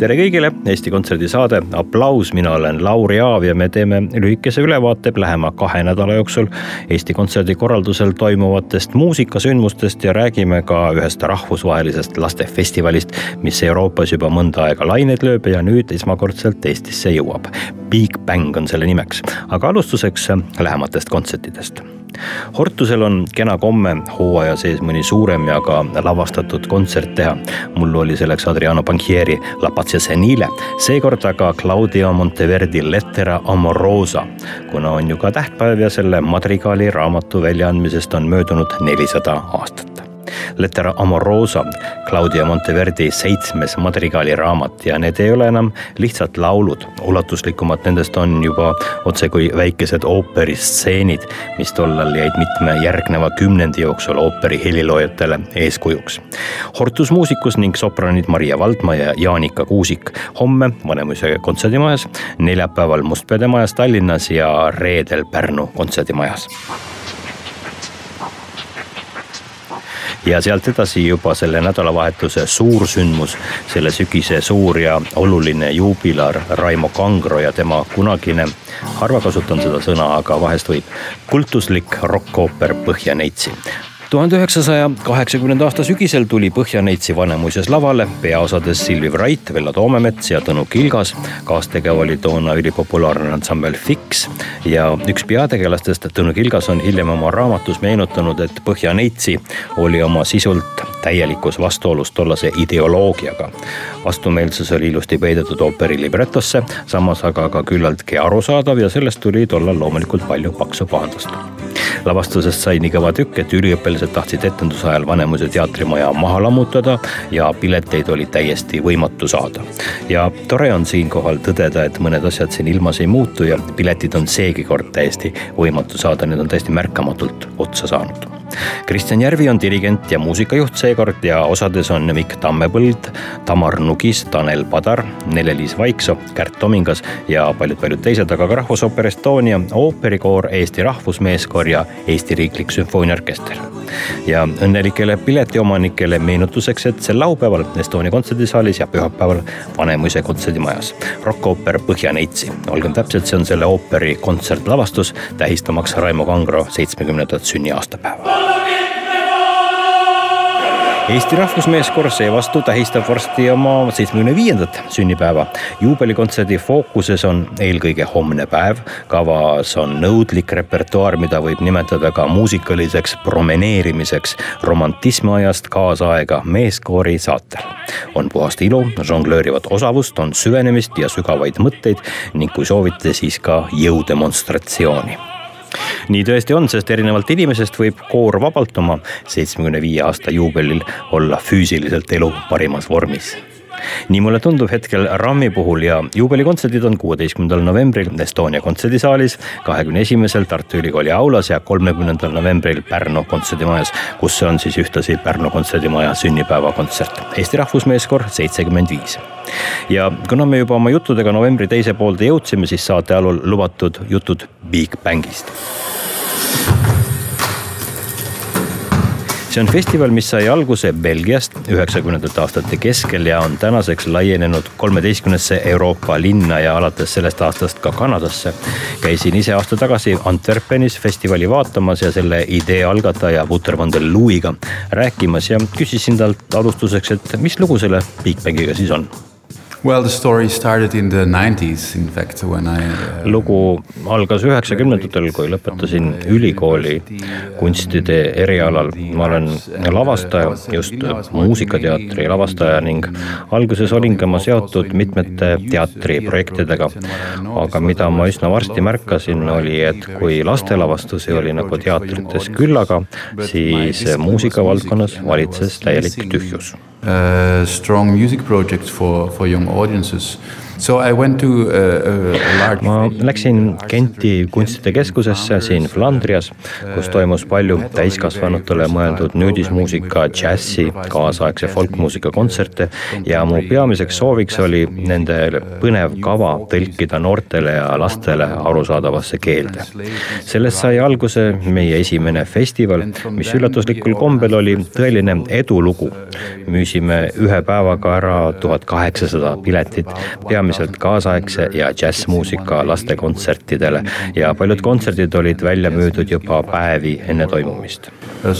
tere kõigile, Eesti Kontserdi saade Applaus, mina olen Lauri Aav ja me teeme lühikese ülevaate lähema kahe nädala jooksul Eesti Kontserdi korraldusel toimuvatest muusikasündmustest ja räägime ka ühest rahvusvahelisest lastefestivalist, mis Euroopas juba mõnda aega laineid lööb ja nüüd esmakordselt Eestisse jõuab. Big Bang on selle nimeks, aga alustuseks lähematest kontsertidest Hortusel on kena komme hooaja sees mõni suurem ja ka lavastatud kontsert teha. mul oli selleks Adriano Banchieri La Pazia Senile, seekord aga Claudio Monteverdi Lettera Amorosa. kuna on ju ka tähtpäev ja selle madrigaali raamatu väljaandmisest on möödunud nelisada aastat. Lettera Amorosa, Claudia Monteverdi seitsmes madrigaali raamat ja need ei ole enam lihtsalt laulud. ulatuslikumad nendest on juba otsekui väikesed ooperistseenid, mis tollal jäid mitme järgneva kümnendi jooksul ooperi heliloojatele eeskujuks. Hortus muusikus ning sopranid Maria Valdma ja Jaanika Kuusik homme Vanemuise kontserdimajas, neljapäeval Mustpeade majas Tallinnas ja reedel Pärnu kontserdimajas ja sealt edasi juba selle nädalavahetuse suursündmus, selle sügise suur ja oluline juubilar Raimo Kangro ja tema kunagine, harva kasutan seda sõna, aga vahest võib, kultuslik rokkooper Põhja-Neitsi tuhande üheksasaja kaheksakümnenda aasta sügisel tuli Põhja-Neitsi Vanemuises lavale peaosades Silvi Vrait, Vello Toomemets ja Tõnu Kilgas. kaastegev oli toona ülipopulaarne ansambel Fix ja üks peategelastest, Tõnu Kilgas, on hiljem oma raamatus meenutanud, et Põhja-Neitsi oli oma sisult täielikus vastuolus tollase ideoloogiaga. vastumeelsus oli ilusti peidetud ooperi libretosse, samas aga ka küllaltki arusaadav ja sellest tuli tollal loomulikult palju paksu pahandust. Lavastusest sai nii kõva tükk, et üliõpilased tahtsid etenduse ajal Vanemuise teatrimaja maha lammutada ja pileteid oli täiesti võimatu saada. ja tore on siinkohal tõdeda, et mõned asjad siin ilmas ei muutu ja piletid on seegi kord täiesti võimatu saada, need on täiesti märkamatult otsa saanud Kristjan Järvi on dirigent ja muusikajuht seekord ja osades on Mikk Tammepõld, Tamar Nugis, Tanel Padar, Nele-Liis Vaiksoo, Kärt Tomingas ja paljud-paljud teised, aga ka Rahvusooper Estonia, ooperikoor, Eesti Rahvusmeeskoor ja Eesti Riiklik Sümfooniaorkester. ja õnnelikele piletiomanikele meenutuseks, et sel laupäeval Estonia kontserdisaalis ja pühapäeval Vanemuise kontserdimajas rokkooper Põhja-Neitsi. olgem täpsed, see on selle ooperi kontsertlavastus tähistamaks Raimo Kangro seitsmekümnendat sünniaastapäeva. Eesti Rahvusmeeskoor seevastu tähistab varsti oma seitsmekümne viiendat sünnipäeva. juubelikontserdi fookuses on eelkõige homne päev. kavas on nõudlik repertuaar, mida võib nimetada ka muusikaliseks promeneerimiseks romantismi ajast kaasaega meeskoori saatel. on puhast ilu, žonglöörivat osavust, on süvenemist ja sügavaid mõtteid ning kui soovite, siis ka jõudemonstratsiooni nii tõesti on, sest erinevalt inimesest võib koor vabalt oma seitsmekümne viie aasta juubelil olla füüsiliselt elu parimas vormis nii mulle tundub hetkel RAM-i puhul ja juubelikontserdid on kuueteistkümnendal novembril Estonia kontserdisaalis, kahekümne esimesel Tartu Ülikooli aulas ja kolmekümnendal novembril Pärnu kontserdimajas, kus on siis ühtlasi Pärnu kontserdimaja sünnipäevakontsert. Eesti Rahvusmeeskoor seitsekümmend viis ja kuna me juba oma juttudega novembri teise poolde jõudsime, siis saate alul lubatud jutud Big Bangist see on festival, mis sai alguse Belgiast üheksakümnendate aastate keskel ja on tänaseks laienenud kolmeteistkümnesse Euroopa linna ja alates sellest aastast ka Kanadasse. käisin ise aasta tagasi Antwerpenis festivali vaatamas ja selle idee algataja Wouter van der Luiga rääkimas ja küsisin talt alustuseks, et mis lugu selle Big Bangiga siis on Well, the story started in the 90s in fact when I uh, lugu algas üheksakümnendatel, kui lõpetasin ülikooli kunstide erialal. ma olen lavastaja, just muusikateatri lavastaja ning alguses olin ka ma seotud mitmete teatriprojektidega. aga mida ma üsna varsti märkasin, oli, et kui lastelavastusi oli nagu teatrites küllaga, siis muusikavaldkonnas valitses täielik tühjus Uh, strong music projects for, for young audiences. A large ma läksin Genti kunstide keskusesse siin Flandrias, kus toimus palju täiskasvanutele mõeldud nüüdismuusika, džässi, kaasaegse folkmuusika kontserte ja mu peamiseks sooviks oli nende põnev kava tõlkida noortele ja lastele arusaadavasse keelde. sellest sai alguse meie esimene festival, mis üllatuslikul kombel oli tõeline edulugu. müüsime ühe päevaga ära tuhat kaheksasada piletit, peamiselt peamiselt kaasaegse ja džässmuusika lastekontsertidele ja paljud kontserdid olid välja müüdud juba päevi enne toimumist. In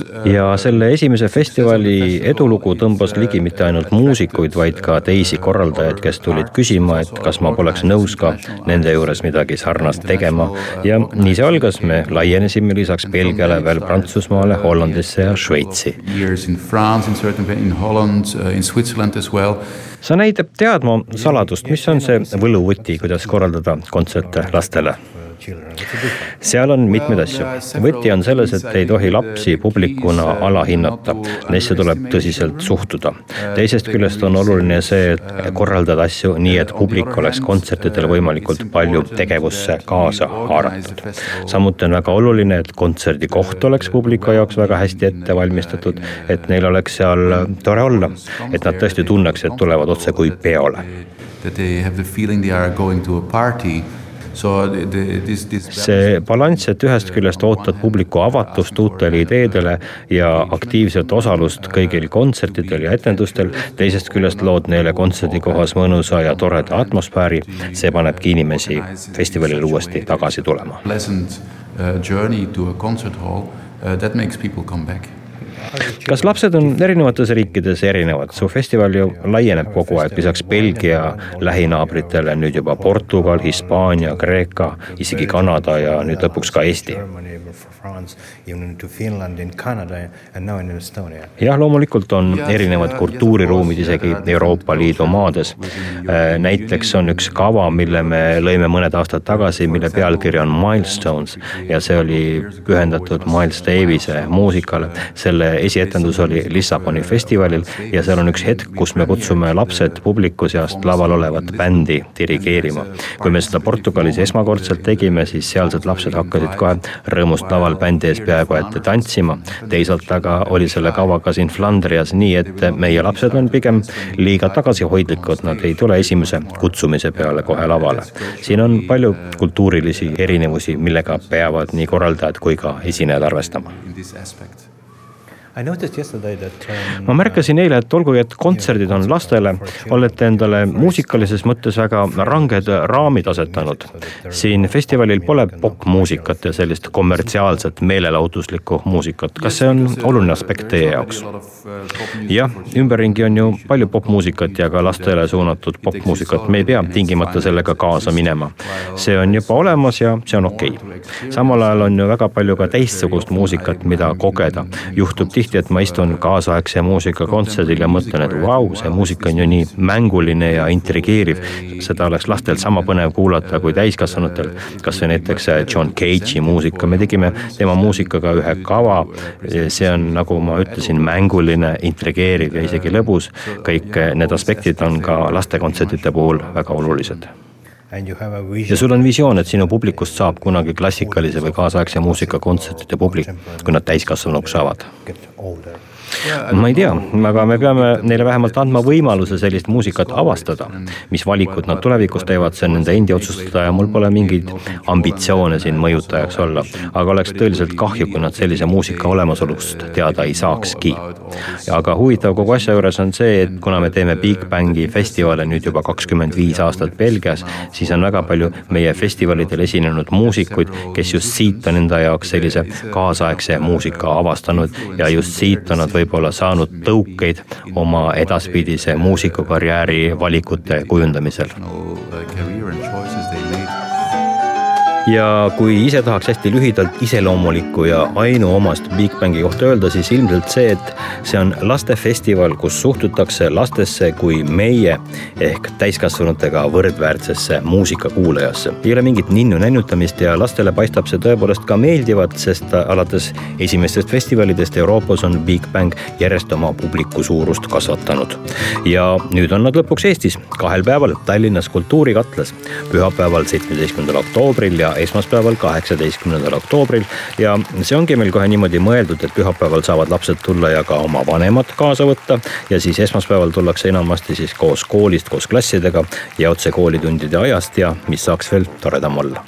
uh... ja selle esimese festivali edulugu tõmbas ligi mitte ainult muusikuid, vaid ka teisi korraldajaid, kes tulid küsima, et kas ma poleks nõus ka nende juures midagi sarnast tegema. ja nii see algas, me laienesime lisaks Belgiale veel Prantsusmaale, Hollandisse ja Šveitsi. Well sa näitab teadma saladust, mis on see võluvõti, kuidas korraldada kontserte lastele? Seal on mitmeid asju. võti on selles, et ei tohi lapsi publikuna alahinnata, neisse tuleb tõsiselt suhtuda. teisest küljest on oluline see, et korraldada asju nii, et publik oleks kontsertidel võimalikult palju tegevusse kaasa haaratud. samuti on väga oluline, et kontserdi koht oleks publiku jaoks väga hästi ette valmistatud, et neil oleks seal tore olla, et nad tõesti tunneks, et tulevad otse kui peole. That they have the feeling they are going to a party see balanss, et ühest küljest ootad publiku avatust uutele ideedele ja aktiivset osalust kõigil kontsertidel ja etendustel, teisest küljest lood neile kontserdikohas mõnusa ja toreda atmosfääri, see panebki inimesi festivalile uuesti tagasi tulema. Pleasant uh, journey to a concert hall uh, that makes people come back kas lapsed on erinevates riikides erinevad, su festival ju laieneb kogu aeg, lisaks Belgia lähinaabritele nüüd juba Portugal, Hispaania, Kreeka, isegi Kanada ja nüüd lõpuks ka Eesti. jah, loomulikult on erinevad kultuuriruumid isegi Euroopa Liidu maades. Äh, näiteks on üks kava, mille me lõime mõned aastad tagasi, mille pealkiri on Milestones ja see oli pühendatud Miles Davise muusikale. Selle esietendus oli Lissaboni festivalil ja seal on üks hetk, kus me kutsume lapsed publiku seast laval olevat bändi dirigeerima. kui me seda Portugalis esmakordselt tegime, siis sealsed lapsed hakkasid kohe rõõmust laval bändi ees peaaegu et tantsima. teisalt aga oli selle kavaga siin Flandrias nii, et meie lapsed on pigem liiga tagasihoidlikud, nad ei tule esimese kutsumise peale kohe lavale. siin on palju kultuurilisi erinevusi, millega peavad nii korraldajad kui ka esinejad arvestama Um, ma märkasin eile, et olgugi, et kontserdid on lastele, olete endale muusikalises mõttes väga ranged raamid asetanud. siin festivalil pole popmuusikat ja sellist kommertsiaalset meelelahutuslikku muusikat, kas see on oluline aspekt teie jaoks? jah, ümberringi on ju palju popmuusikat ja ka lastele suunatud popmuusikat, me ei pea tingimata sellega kaasa minema. see on juba olemas ja see on okei okay.. samal ajal on ju väga palju ka teistsugust muusikat, mida kogeda, juhtub tihti tihti, et ma istun kaasaegse muusika kontserdil ja mõtlen, et vau, see muusika on ju nii mänguline ja intrigeeriv. seda oleks lastel sama põnev kuulata kui täiskasvanutel. kasvõi näiteks John Cage'i muusika, me tegime tema muusikaga ühe kava. see on, nagu ma ütlesin, mänguline, intrigeeriv ja isegi lõbus. kõik need aspektid on ka lastekontsertide puhul väga olulised ja sul on visioon, et sinu publikust saab kunagi klassikalise või kaasaegse muusika kontsertide publik, kui nad täiskasvanuks saavad ma ei tea, aga me peame neile vähemalt andma võimaluse sellist muusikat avastada. mis valikud nad tulevikus teevad, see on nende endi otsustada ja mul pole mingeid ambitsioone siin mõjutajaks olla. aga oleks tõeliselt kahju, kui nad sellise muusika olemasolust teada ei saakski. aga huvitav kogu asja juures on see, et kuna me teeme Big Bangi festivale nüüd juba kakskümmend viis aastat Belgias, siis on väga palju meie festivalidel esinenud muusikuid, kes just siit on enda jaoks sellise kaasaegse muusika avastanud ja just siit on nad võib-olla saanud tõukeid oma edaspidise muusikukarjääri valikute kujundamisel ja kui ise tahaks hästi lühidalt iseloomulikku ja ainuomast Big Bangi kohta öelda, siis ilmselt see, et see on lastefestival, kus suhtutakse lastesse kui meie ehk täiskasvanutega võrdväärsesse muusikakuulajasse. ei ole mingit ninnu nännutamist ja lastele paistab see tõepoolest ka meeldivat, sest alates esimestest festivalidest Euroopas on Big Bang järjest oma publiku suurust kasvatanud. ja nüüd on nad lõpuks Eestis kahel päeval Tallinnas Kultuurikatlas, pühapäeval, seitsmeteistkümnendal oktoobril ja esmaspäeval, kaheksateistkümnendal oktoobril. ja see ongi meil kohe niimoodi mõeldud, et pühapäeval saavad lapsed tulla ja ka oma vanemad kaasa võtta. ja siis esmaspäeval tullakse enamasti siis koos koolist, koos klassidega ja otse koolitundide ajast ja mis saaks veel toredam olla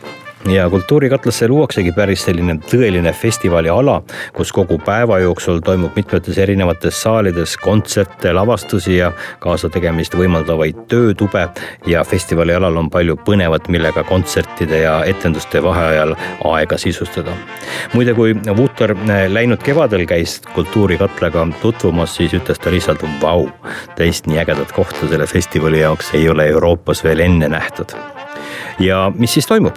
ja Kultuurikatlasse luuaksegi päris selline tõeline festivaliala, kus kogu päeva jooksul toimub mitmetes erinevates saalides kontserte, lavastusi ja kaasategemist võimaldavaid töötube. ja festivalialal on palju põnevat, millega kontsertide ja etenduste vaheajal aega sisustada. muide, kui Vuter läinud kevadel käis Kultuurikatlaga tutvumas, siis ütles ta lihtsalt vau, teist nii ägedat kohta selle festivali jaoks ei ole Euroopas veel enne nähtud ja mis siis toimub?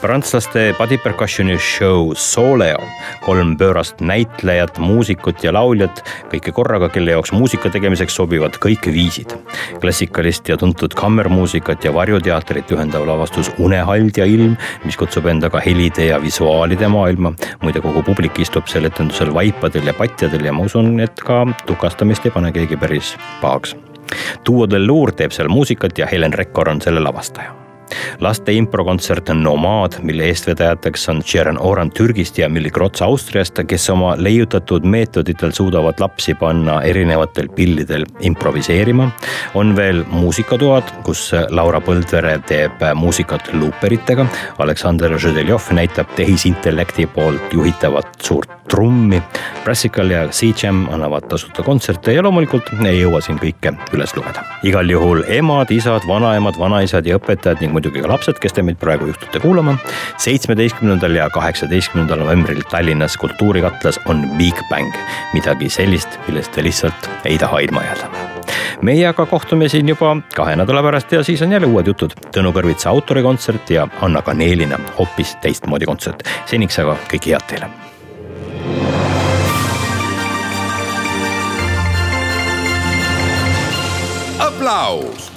Prantslaste body percussioni show Soleo, kolm pöörast näitlejat, muusikut ja lauljat, kõike korraga, kelle jaoks muusika tegemiseks sobivad kõik viisid. klassikalist ja tuntud kammermuusikat ja varjuteatrit ühendav lavastus Unehald ja ilm, mis kutsub endaga helide ja visuaalide maailma. muide, kogu publik istub sel etendusel vaipadel ja patjadel ja ma usun, et ka tukastamist ei pane keegi päris pahaks. Duo del Lour teeb seal muusikat ja Helen Rekkor on selle lavastaja laste improkontsert Nomad, mille eestvedajateks on Sharon Oran Türgist ja Milli Krots Austriast, kes oma leiutatud meetoditel suudavad lapsi panna erinevatel pillidel improviseerima. on veel muusikatoad, kus Laura Põldvere teeb muusikat luuperitega. Aleksander Žedeljov näitab tehisintellekti poolt juhitavat suurt trummi. Brassical ja C-Jam annavad tasuta kontserte ja loomulikult ei jõua siin kõike üles lugeda. igal juhul emad, isad, vanaemad, vanaisad ja õpetajad ning muidugi ka lapsed, kes te meid praegu juhtute kuulama. seitsmeteistkümnendal ja kaheksateistkümnendal novembril Tallinnas Kultuurikatlas on Big Bang, midagi sellist, millest te lihtsalt ei taha ilma jääda meie aga kohtume siin juba kahe nädala pärast ja siis on jälle uued jutud. Tõnu Kõrvitsa autorikontsert ja Anna Kaneelina hoopis teistmoodi kontsert. seniks aga kõike head teile. aplaus